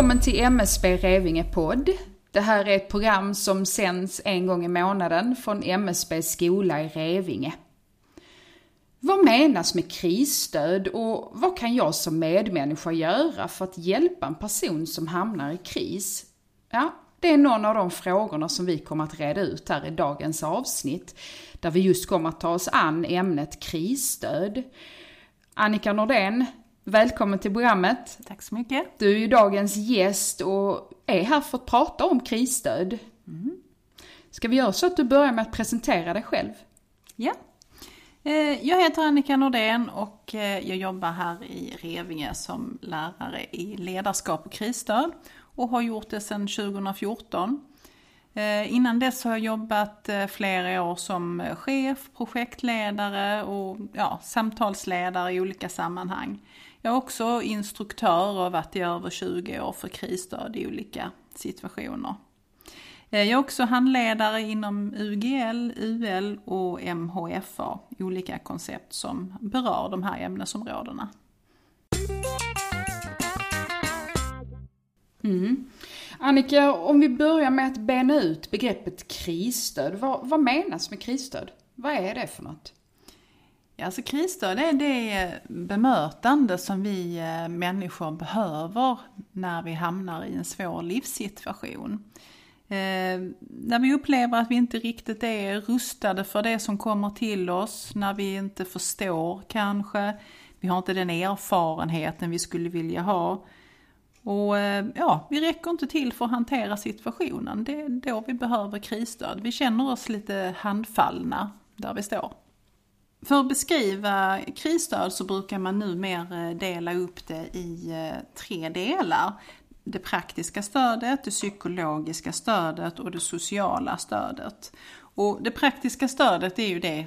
Välkommen till MSB Revinge podd. Det här är ett program som sänds en gång i månaden från MSB skola i Revinge. Vad menas med krisstöd och vad kan jag som medmänniska göra för att hjälpa en person som hamnar i kris? Ja, det är någon av de frågorna som vi kommer att reda ut här i dagens avsnitt, där vi just kommer att ta oss an ämnet krisstöd. Annika Nordén, välkommen till programmet. Tack så mycket. Du är ju dagens gäst och är här för att prata om krisstöd. Mm. Ska vi göra så att du börjar med att presentera dig själv? Ja. Eh, jag heter Annika Nordén och eh, jag jobbar här i Revinge som lärare i ledarskap och krisstöd och har gjort det sedan 2014. Eh, innan dess har jag jobbat flera år som chef, projektledare och ja, samtalsledare i olika sammanhang. Jag är också instruktör och har varit i över 20 år för krisstöd i olika situationer. Eh, jag är också handledare inom UGL, UL och MHFA, olika koncept som berör de här ämnesområdena. Mm. Annika, om vi börjar med att bena ut begreppet krisstöd. Vad, vad menas med krisstöd? Vad är det för något? Alltså krisstöd är det bemötande som vi eh, människor behöver när vi hamnar i en svår livssituation. Eh, när vi upplever att vi inte riktigt är rustade för det som kommer till oss, när vi inte förstår kanske, vi har inte den erfarenheten vi skulle vilja ha. Och eh, ja, vi räcker inte till för att hantera situationen. Det är då vi behöver krisstöd. Vi känner oss lite handfallna där vi står. För att beskriva krisstöd så brukar man numera eh, dela upp det i eh, tre delar det praktiska stödet, det psykologiska stödet och det sociala stödet. Och det praktiska stödet är ju det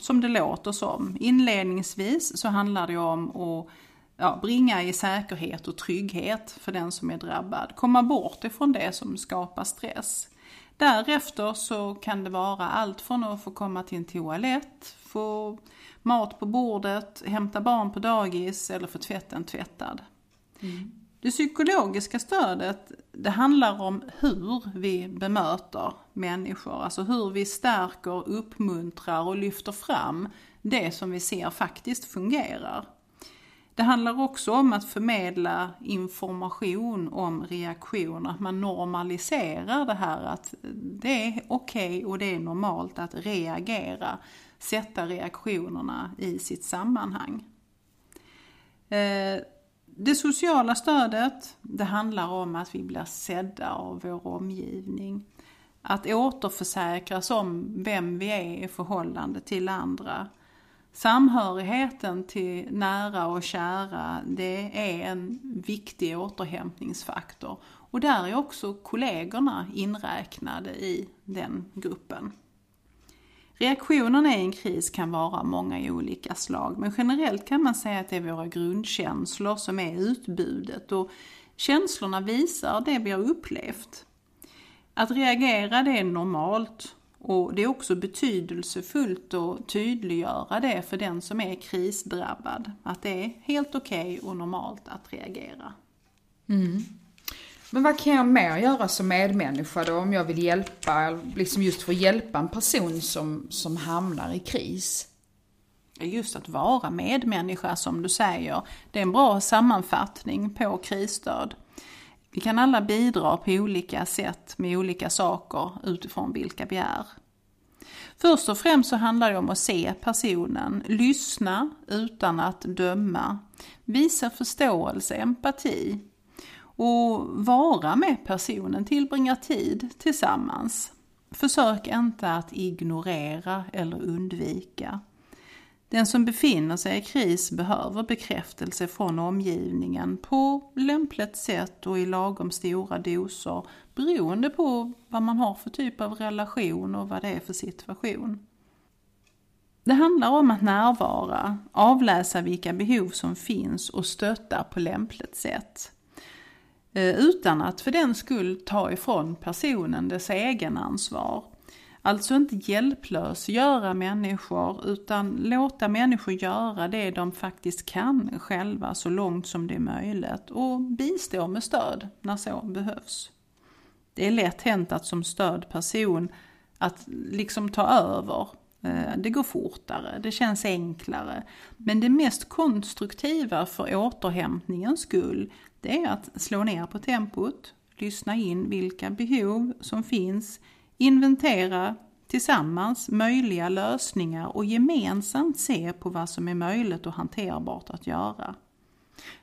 som det låter som. Inledningsvis så handlar det om att ja, bringa i säkerhet och trygghet för den som är drabbad. Komma bort ifrån det som skapar stress. Därefter så kan det vara allt från att få komma till en toalett, få mat på bordet, hämta barn på dagis eller få tvätten tvättad. Mm. Det psykologiska stödet, det handlar om hur vi bemöter människor, alltså hur vi stärker, uppmuntrar och lyfter fram det som vi ser faktiskt fungerar. Det handlar också om att förmedla information om reaktioner, att man normaliserar det här att det är okej okay och det är normalt att reagera, sätta reaktionerna i sitt sammanhang. Eh, det sociala stödet, det handlar om att vi blir sedda av vår omgivning. Att återförsäkras om vem vi är i förhållande till andra. Samhörigheten till nära och kära, det är en viktig återhämtningsfaktor. Och där är också kollegorna inräknade i den gruppen. Reaktionerna i en kris kan vara många olika slag, men generellt kan man säga att det är våra grundkänslor som är utbudet och känslorna visar det vi har upplevt. Att reagera det är normalt och det är också betydelsefullt att tydliggöra det för den som är krisdrabbad, att det är helt okej okay och normalt att reagera. Mm. Men vad kan jag mer göra som medmänniska då om jag vill hjälpa, liksom just för att hjälpa en person som, som hamnar i kris? Just att vara medmänniska som du säger, det är en bra sammanfattning på krisstöd. Vi kan alla bidra på olika sätt med olika saker utifrån vilka vi är. Först och främst så handlar det om att se personen, lyssna utan att döma, visa förståelse, empati, och vara med personen, tillbringa tid tillsammans. Försök inte att ignorera eller undvika. Den som befinner sig i kris behöver bekräftelse från omgivningen på lämpligt sätt och i lagom stora doser beroende på vad man har för typ av relation och vad det är för situation. Det handlar om att närvara, avläsa vilka behov som finns och stötta på lämpligt sätt. Eh, utan att för den skull ta ifrån personen dess egenansvar. Alltså inte hjälplösgöra människor utan låta människor göra det de faktiskt kan själva så långt som det är möjligt och bistå med stöd när så behövs. Det är lätt hänt att som stödperson att liksom ta över. Eh, det går fortare, det känns enklare. Men det mest konstruktiva för återhämtningens skull, det är att slå ner på tempot, lyssna in vilka behov som finns, inventera tillsammans möjliga lösningar och gemensamt se på vad som är möjligt och hanterbart att göra.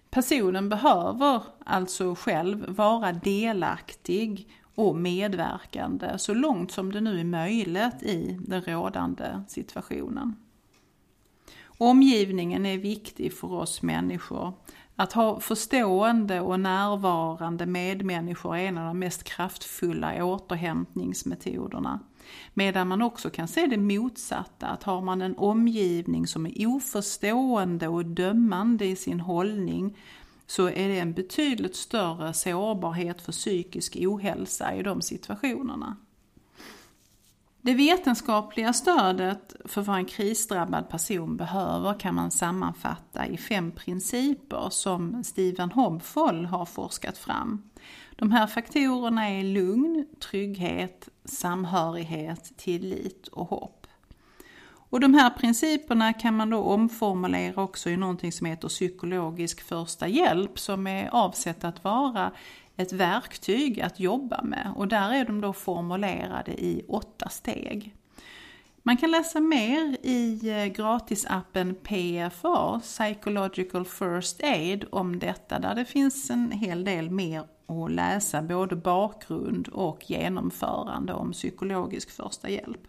Personen behöver alltså själv vara delaktig och medverkande så långt som det nu är möjligt i den rådande situationen. Omgivningen är viktig för oss människor. Att ha förstående och närvarande medmänniskor är en av de mest kraftfulla återhämtningsmetoderna. Medan man också kan se det motsatta, att har man en omgivning som är oförstående och dömande i sin hållning så är det en betydligt större sårbarhet för psykisk ohälsa i de situationerna. Det vetenskapliga stödet för vad en krisdrabbad person behöver kan man sammanfatta i fem principer som Stephen Hobfoll har forskat fram. De här faktorerna är lugn, trygghet, samhörighet, tillit och hopp. Och de här principerna kan man då omformulera också i någonting som heter psykologisk första hjälp som är avsett att vara ett verktyg att jobba med och där är de då formulerade i åtta steg. Man kan läsa mer i eh, gratisappen PFA, Psychological First Aid, om detta där det finns en hel del mer att läsa, både bakgrund och genomförande om psykologisk första hjälp.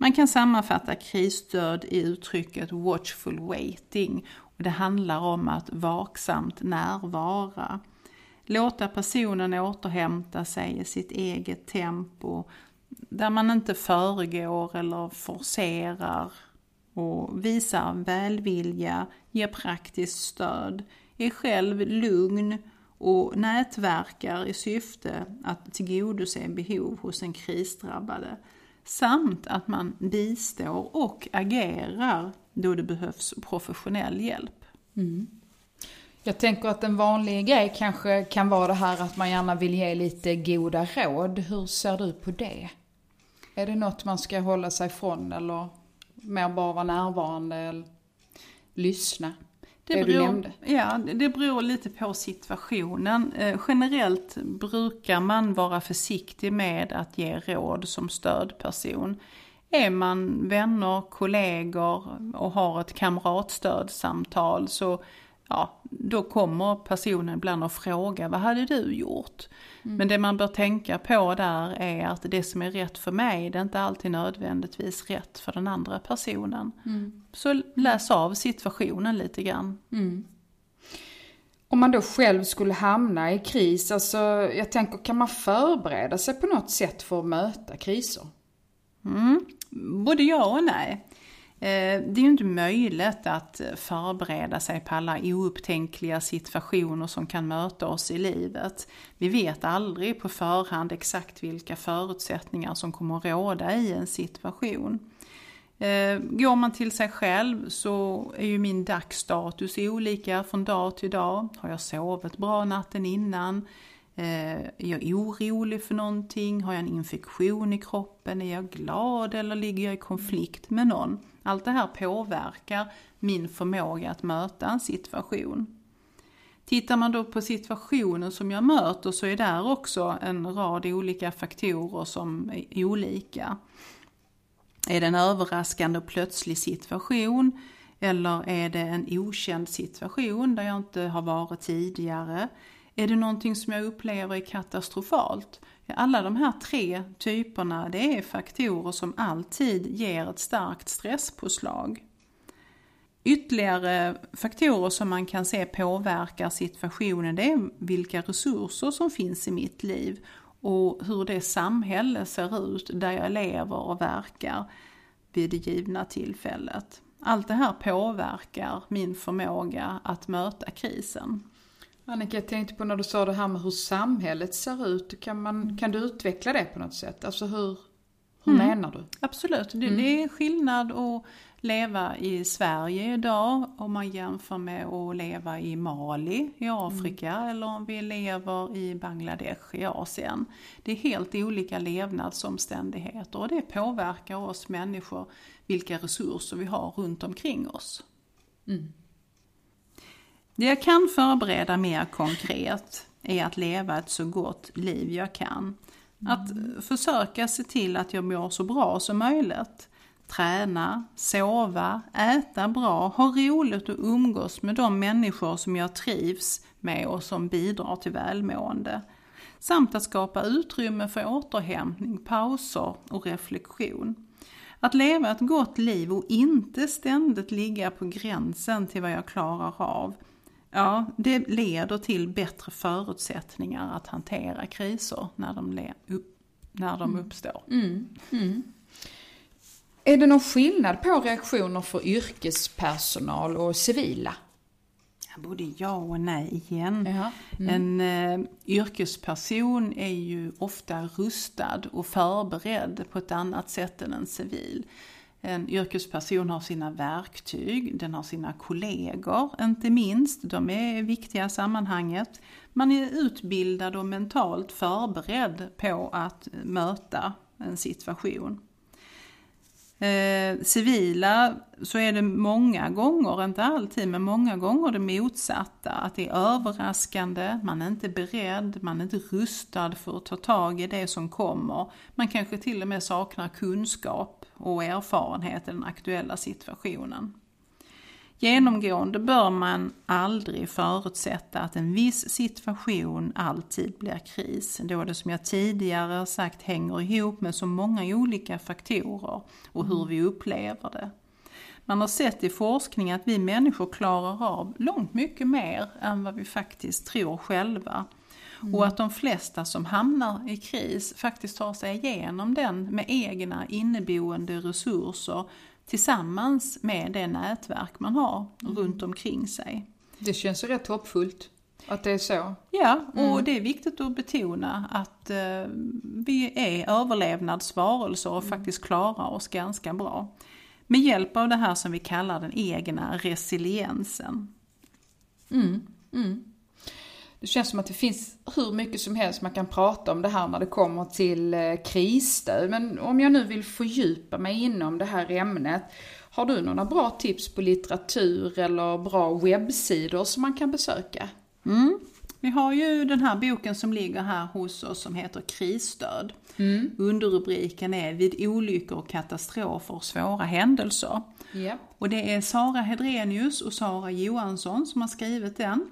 Man kan sammanfatta krisstöd i uttrycket watchful waiting. Och det handlar om att vaksamt närvara. Låta personen återhämta sig i sitt eget tempo. Där man inte föregår eller forcerar. Och visar välvilja, ger praktiskt stöd. Är själv lugn och nätverkar i syfte att tillgodose behov hos en krisdrabbade samt att man bistår och agerar då det behövs professionell hjälp. Mm. Jag tänker att en vanlig grej kanske kan vara det här att man gärna vill ge lite goda råd. Hur ser du på det? Är det något man ska hålla sig ifrån eller mer bara vara närvarande eller lyssna? Det, det beror, du nämnde. Ja, det beror lite på situationen. Eh, generellt brukar man vara försiktig med att ge råd som stödperson. Är man vänner, kollegor och har ett kamratstödsamtal så ja, då kommer personen ibland att fråga vad hade du gjort? Mm. Men det man bör tänka på där är att det som är rätt för mig det är inte alltid nödvändigtvis rätt för den andra personen. Mm. Så läs av situationen lite grann. Mm. Om man då själv skulle hamna i kris, alltså jag tänker kan man förbereda sig på något sätt för att möta kriser? Mm. Både ja och nej. Eh, det är ju inte möjligt att förbereda sig på alla oupptänkliga situationer som kan möta oss i livet. Vi vet aldrig på förhand exakt vilka förutsättningar som kommer att råda i en situation. Eh, går man till sig själv så är ju min dagsstatus olika från dag till dag. Har jag sovit bra natten innan? Eh, är jag orolig för någonting? Har jag en infektion i kroppen? Är jag glad eller ligger jag i konflikt med någon? Allt det här påverkar min förmåga att möta en situation. Tittar man då på situationen som jag möter så är där också en rad olika faktorer som är olika. Är det en överraskande och plötslig situation? Eller är det en okänd situation där jag inte har varit tidigare? Är det någonting som jag upplever är katastrofalt? Alla de här tre typerna det är faktorer som alltid ger ett starkt stresspåslag. Ytterligare faktorer som man kan se påverkar situationen det är vilka resurser som finns i mitt liv och hur det samhälle ser ut där jag lever och verkar vid det givna tillfället. Allt det här påverkar min förmåga att möta krisen. Annika, jag tänkte på när du sa det här med hur samhället ser ut. Kan, man, kan du utveckla det på något sätt? Alltså hur, Hur mm. menar du? Absolut, det, mm. det är skillnad att leva i Sverige idag om man jämför med att leva i Mali i Afrika mm. eller om vi lever i Bangladesh i Asien. Det är helt olika levnadsomständigheter och det påverkar oss människor vilka resurser vi har runt omkring oss. Mm. Det jag kan förbereda mer konkret är att leva ett så gott liv jag kan. Att försöka se till att jag mår så bra som möjligt. Träna, sova, äta bra, ha roligt och umgås med de människor som jag trivs med och som bidrar till välmående. Samt att skapa utrymme för återhämtning, pauser och reflektion. Att leva ett gott liv och inte ständigt ligga på gränsen till vad jag klarar av Ja, det leder till bättre förutsättningar att hantera kriser när de, upp, när de mm. uppstår. Mm. Mm. Är det någon skillnad på reaktioner för yrkespersonal och civila? Både ja och nej igen. Mm. En eh, yrkesperson är ju ofta rustad och förberedd på ett annat sätt än en civil. En yrkesperson har sina verktyg, den har sina kollegor, inte minst. De är viktiga i sammanhanget. Man är utbildad och mentalt förberedd på att möta en situation. Eh, civila så är det många gånger, inte alltid, men många gånger det motsatta. Att det är överraskande, man är inte beredd, man är inte rustad för att ta tag i det som kommer. Man kanske till och med saknar kunskap och erfarenhet i den aktuella situationen. Genomgående bör man aldrig förutsätta att en viss situation alltid blir kris, då det som jag tidigare sagt hänger ihop med så många olika faktorer och hur vi upplever det. Man har sett i forskning att vi människor klarar av långt mycket mer än vad vi faktiskt tror själva. Mm. Och att de flesta som hamnar i kris faktiskt tar sig igenom den med egna inneboende resurser tillsammans med det nätverk man har mm. runt omkring sig. Det känns rätt hoppfullt att det är så. Ja, och mm. det är viktigt att betona att eh, vi är överlevnadsvarelser och mm. faktiskt klarar oss ganska bra. Med hjälp av det här som vi kallar den egna resiliensen. Mm. Det känns som att det finns hur mycket som helst man kan prata om det här när det kommer till eh, krisstöd. Men om jag nu vill fördjupa mig inom det här ämnet, har du några bra tips på litteratur eller bra webbsidor som man kan besöka? Mm. Vi har ju den här boken som ligger här hos oss som heter Krisstöd. Mm. Underrubriken är Vid olyckor, katastrofer och svåra händelser. Yep. Och det är Sara Hedrenius och Sara Johansson som har skrivit den.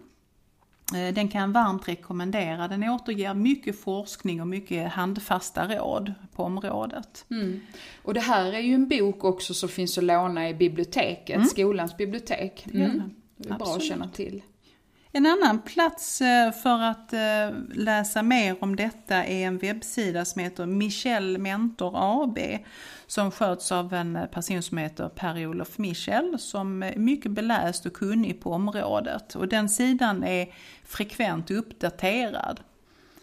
Eh, den kan jag varmt rekommendera. Den återger mycket forskning och mycket handfasta råd på området. Mm. Och det här är ju en bok också som finns att låna i biblioteket, mm. skolans bibliotek. Mm. Det är bra att känna till. En annan plats eh, för att eh, läsa mer om detta är en webbsida som heter Michel Mentor AB som sköts av en eh, person som heter Per-Olof Michel som är mycket beläst och kunnig på området och den sidan är frekvent uppdaterad.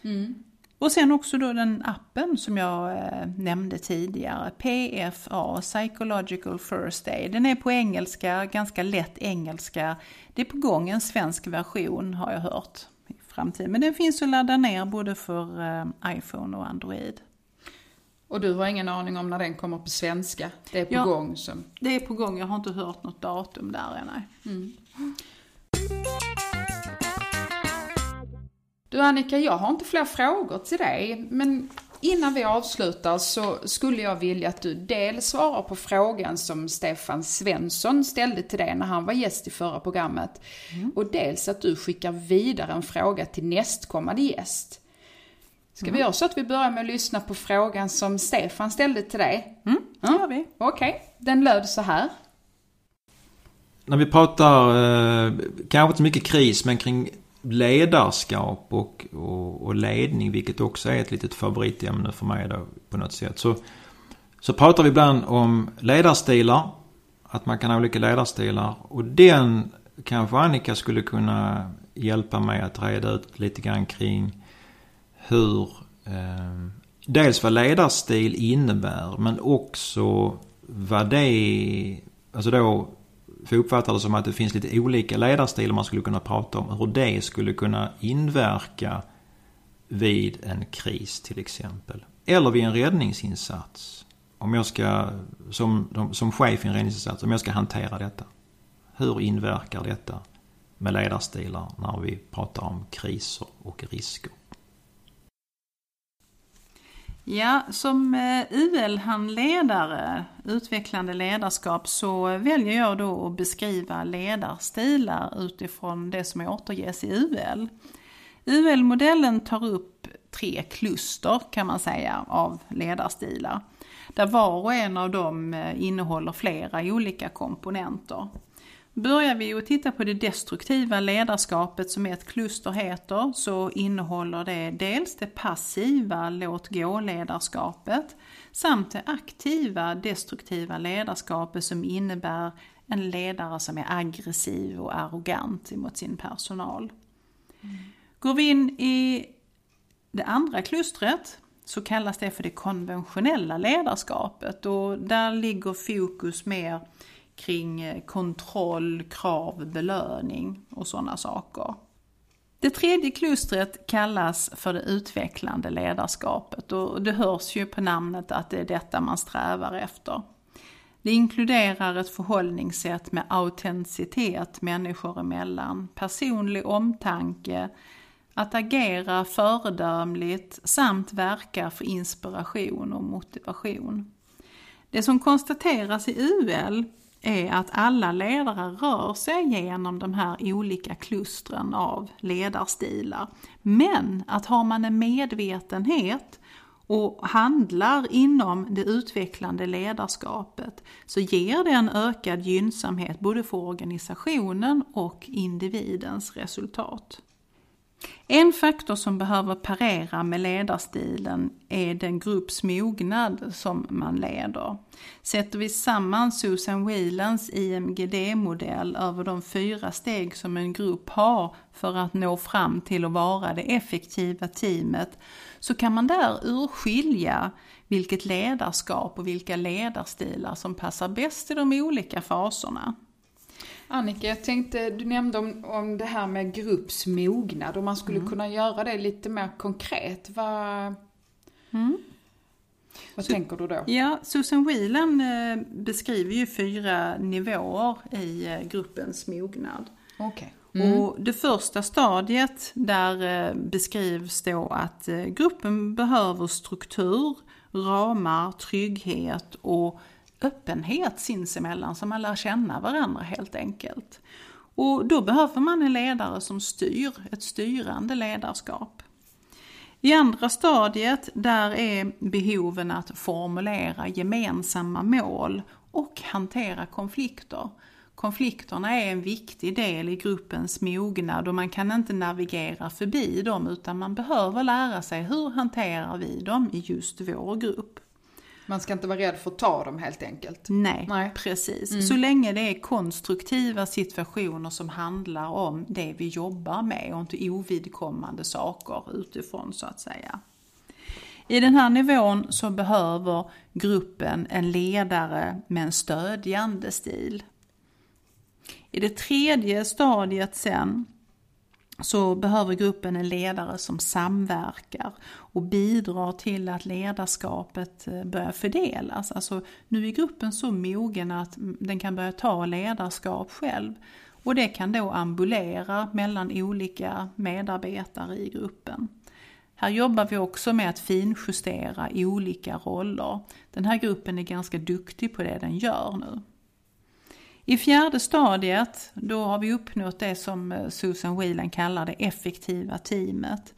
Mm. Och sen också då den appen som jag eh, nämnde tidigare, PFA, Psychological First Aid. Den är på engelska, ganska lätt engelska. Det är på gång en svensk version har jag hört i framtiden. Men den finns att ladda ner både för eh, iPhone och Android. Och du har ingen aning om när den kommer på svenska? Det är på ja, gång? Som... Det är på gång, jag har inte hört något datum där än. Mm. Annika, jag har inte fler frågor till dig, men innan vi avslutar så skulle jag vilja att du dels svarar på frågan som Stefan Svensson ställde till dig när han var gäst i förra programmet. Mm. Och dels att du skickar vidare en fråga till nästkommande gäst. Ska mm. vi göra så att vi börjar med att lyssna på frågan som Stefan ställde till dig? Mm, det gör vi. Okej, okay. den löd så här. När vi pratar, eh, kanske inte så mycket kris, men kring ledarskap och, och, och, ledning, vilket också är ett litet favoritämne för mig då på något sätt. Så, så pratar vi ibland om ledarstilar, att man kan ha olika ledarstilar. Och den kanske Annika skulle kunna hjälpa mig att reda ut lite grann kring hur eh, dels vad ledarstil innebär men också vad det, alltså då för jag uppfattar det som att det finns lite olika ledarstilar man skulle kunna prata om. Hur det skulle kunna inverka vid en kris till exempel. Eller vid en räddningsinsats. Om jag ska, som, som chef i en räddningsinsats, om jag ska hantera detta. Hur inverkar detta med ledarstilar när vi pratar om kriser och risker? Ja, som eh, UL-handledare, utvecklande ledarskap, så väljer jag då att beskriva ledarstilar utifrån det som återges i UL. UL-modellen tar upp tre kluster kan man säga av ledarstilar. Där var och en av dem eh, innehåller flera olika komponenter. Börjar vi att titta på det destruktiva ledarskapet som ett kluster heter så innehåller det dels det passiva låt gå-ledarskapet samt det aktiva destruktiva ledarskapet som innebär en ledare som är aggressiv och arrogant mot sin personal. Mm. Går vi in i det andra klustret så kallas det för det konventionella ledarskapet och där ligger fokus mer kring eh, kontroll, krav, belöning och sådana saker. Det tredje klustret kallas för det utvecklande ledarskapet och det hörs ju på namnet att det är detta man strävar efter. Det inkluderar ett förhållningssätt med autenticitet människor emellan, personlig omtanke, att agera föredömligt samt verka för inspiration och motivation. Det som konstateras i UL är att alla ledare rör sig genom de här olika klustren av ledarstilar. Men att har man en medvetenhet och handlar inom det utvecklande ledarskapet så ger det en ökad gynnsamhet både för organisationen och individens resultat. En faktor som behöver parera med ledarstilen är den grupps mognad som man leder. Sätter vi samman Susan Whelans IMGD-modell över de fyra steg som en grupp har för att nå fram till att vara det effektiva teamet så kan man där urskilja vilket ledarskap och vilka ledarstilar som passar bäst i de olika faserna. Annika, jag tänkte, du nämnde om, om det här med gruppsmognad, om man skulle mm. kunna göra det lite mer konkret. Vad, mm. vad Så, tänker du då? Ja, Susan Whelan eh, beskriver ju fyra nivåer i eh, gruppens mognad. Okay. Mm. Och det första stadiet där eh, beskrivs då att gruppen behöver struktur, ramar, trygghet och öppenhet sinsemellan så man lär känna varandra helt enkelt. Och då behöver man en ledare som styr, ett styrande ledarskap. I andra stadiet, där är behoven att formulera gemensamma mål och hantera konflikter. Konflikterna är en viktig del i gruppens mognad och man kan inte navigera förbi dem utan man behöver lära sig hur hanterar vi dem i just vår grupp. Man ska inte vara rädd för att ta dem helt enkelt. Nej, Nej. precis. Mm. Så länge det är konstruktiva situationer som handlar om det vi jobbar med och inte ovidkommande saker utifrån så att säga. I den här nivån så behöver gruppen en ledare med en stödjande stil. I det tredje stadiet sen så behöver gruppen en ledare som samverkar och bidrar till att ledarskapet eh, börjar fördelas. Alltså nu är gruppen så mogen att den kan börja ta ledarskap själv. Och det kan då ambulera mellan olika medarbetare i gruppen. Här jobbar vi också med att finjustera olika roller. Den här gruppen är ganska duktig på det den gör nu. I fjärde stadiet, då har vi uppnått det som eh, Susan Whelan kallar det effektiva teamet.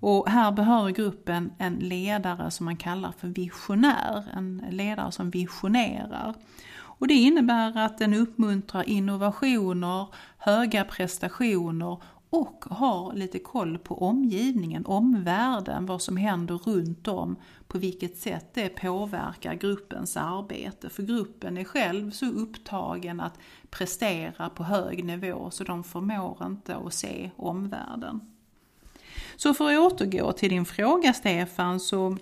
Och här behöver gruppen en ledare som man kallar för visionär, en ledare som visionerar. Och det innebär att den uppmuntrar innovationer, höga prestationer och har lite koll på omgivningen, omvärlden, vad som händer runt om, på vilket sätt det påverkar gruppens arbete. För gruppen är själv så upptagen att prestera på hög nivå så de förmår inte att se omvärlden. Så för att återgå till din fråga Stefan så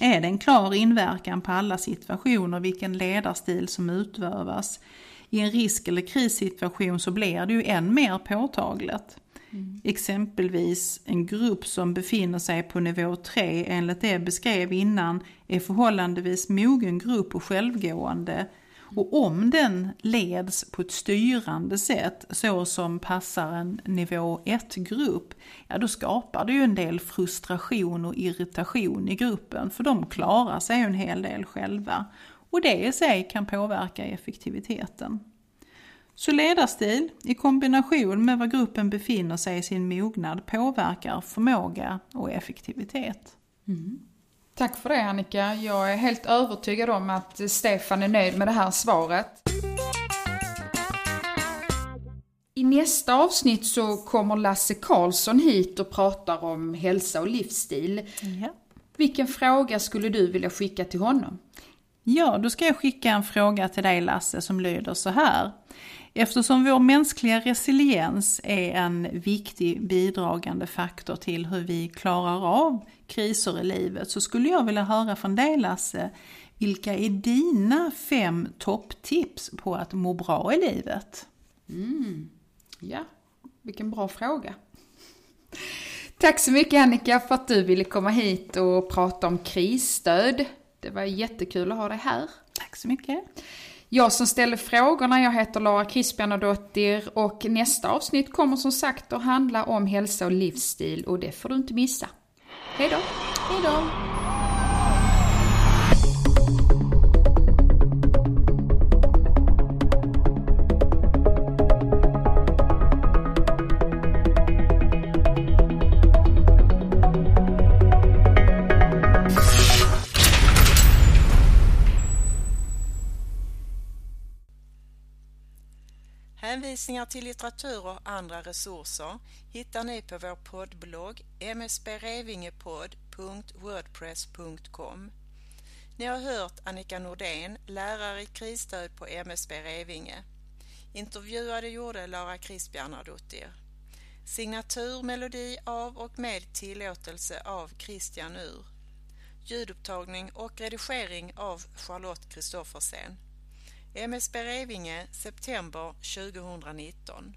är det en klar inverkan på alla situationer vilken ledarstil som utövas. I en risk eller krissituation så blir det ju än mer påtagligt. Mm. Exempelvis en grupp som befinner sig på nivå 3 enligt det jag beskrev innan är förhållandevis mogen grupp och självgående och om den leds på ett styrande sätt så som passar en nivå 1-grupp, ja då skapar det ju en del frustration och irritation i gruppen för de klarar sig en hel del själva. Och det i sig kan påverka effektiviteten. Så ledarstil i kombination med var gruppen befinner sig i sin mognad påverkar förmåga och effektivitet. Mm. Tack för det Annika. Jag är helt övertygad om att Stefan är nöjd med det här svaret. I nästa avsnitt så kommer Lasse Karlsson hit och pratar om hälsa och livsstil. Ja. Vilken fråga skulle du vilja skicka till honom? Ja, då ska jag skicka en fråga till dig Lasse som lyder så här. Eftersom vår mänskliga resiliens är en viktig bidragande faktor till hur vi klarar av kriser i livet så skulle jag vilja höra från dig Lasse, vilka är dina fem topptips på att må bra i livet? Mm. Ja, vilken bra fråga. Tack så mycket Annika för att du ville komma hit och prata om krisstöd. Det var jättekul att ha dig här. Tack så mycket. Jag som ställer frågorna, jag heter Lara Kristianadottir och nästa avsnitt kommer som sagt att handla om hälsa och livsstil och det får du inte missa. Hej då! Hej då! Hänvisningar till litteratur och andra resurser hittar ni på vår poddblogg msbrevingepodd.wordpress.com. Ni har hört Annika Nordén, lärare i krisstöd på MSB Revinge. Intervjuade gjorde Lara Crispianadottir. Signatur, melodi av och med tillåtelse av Christian Ur. Ljudupptagning och redigering av Charlotte Kristoffersen. MSB Revinge, september 2019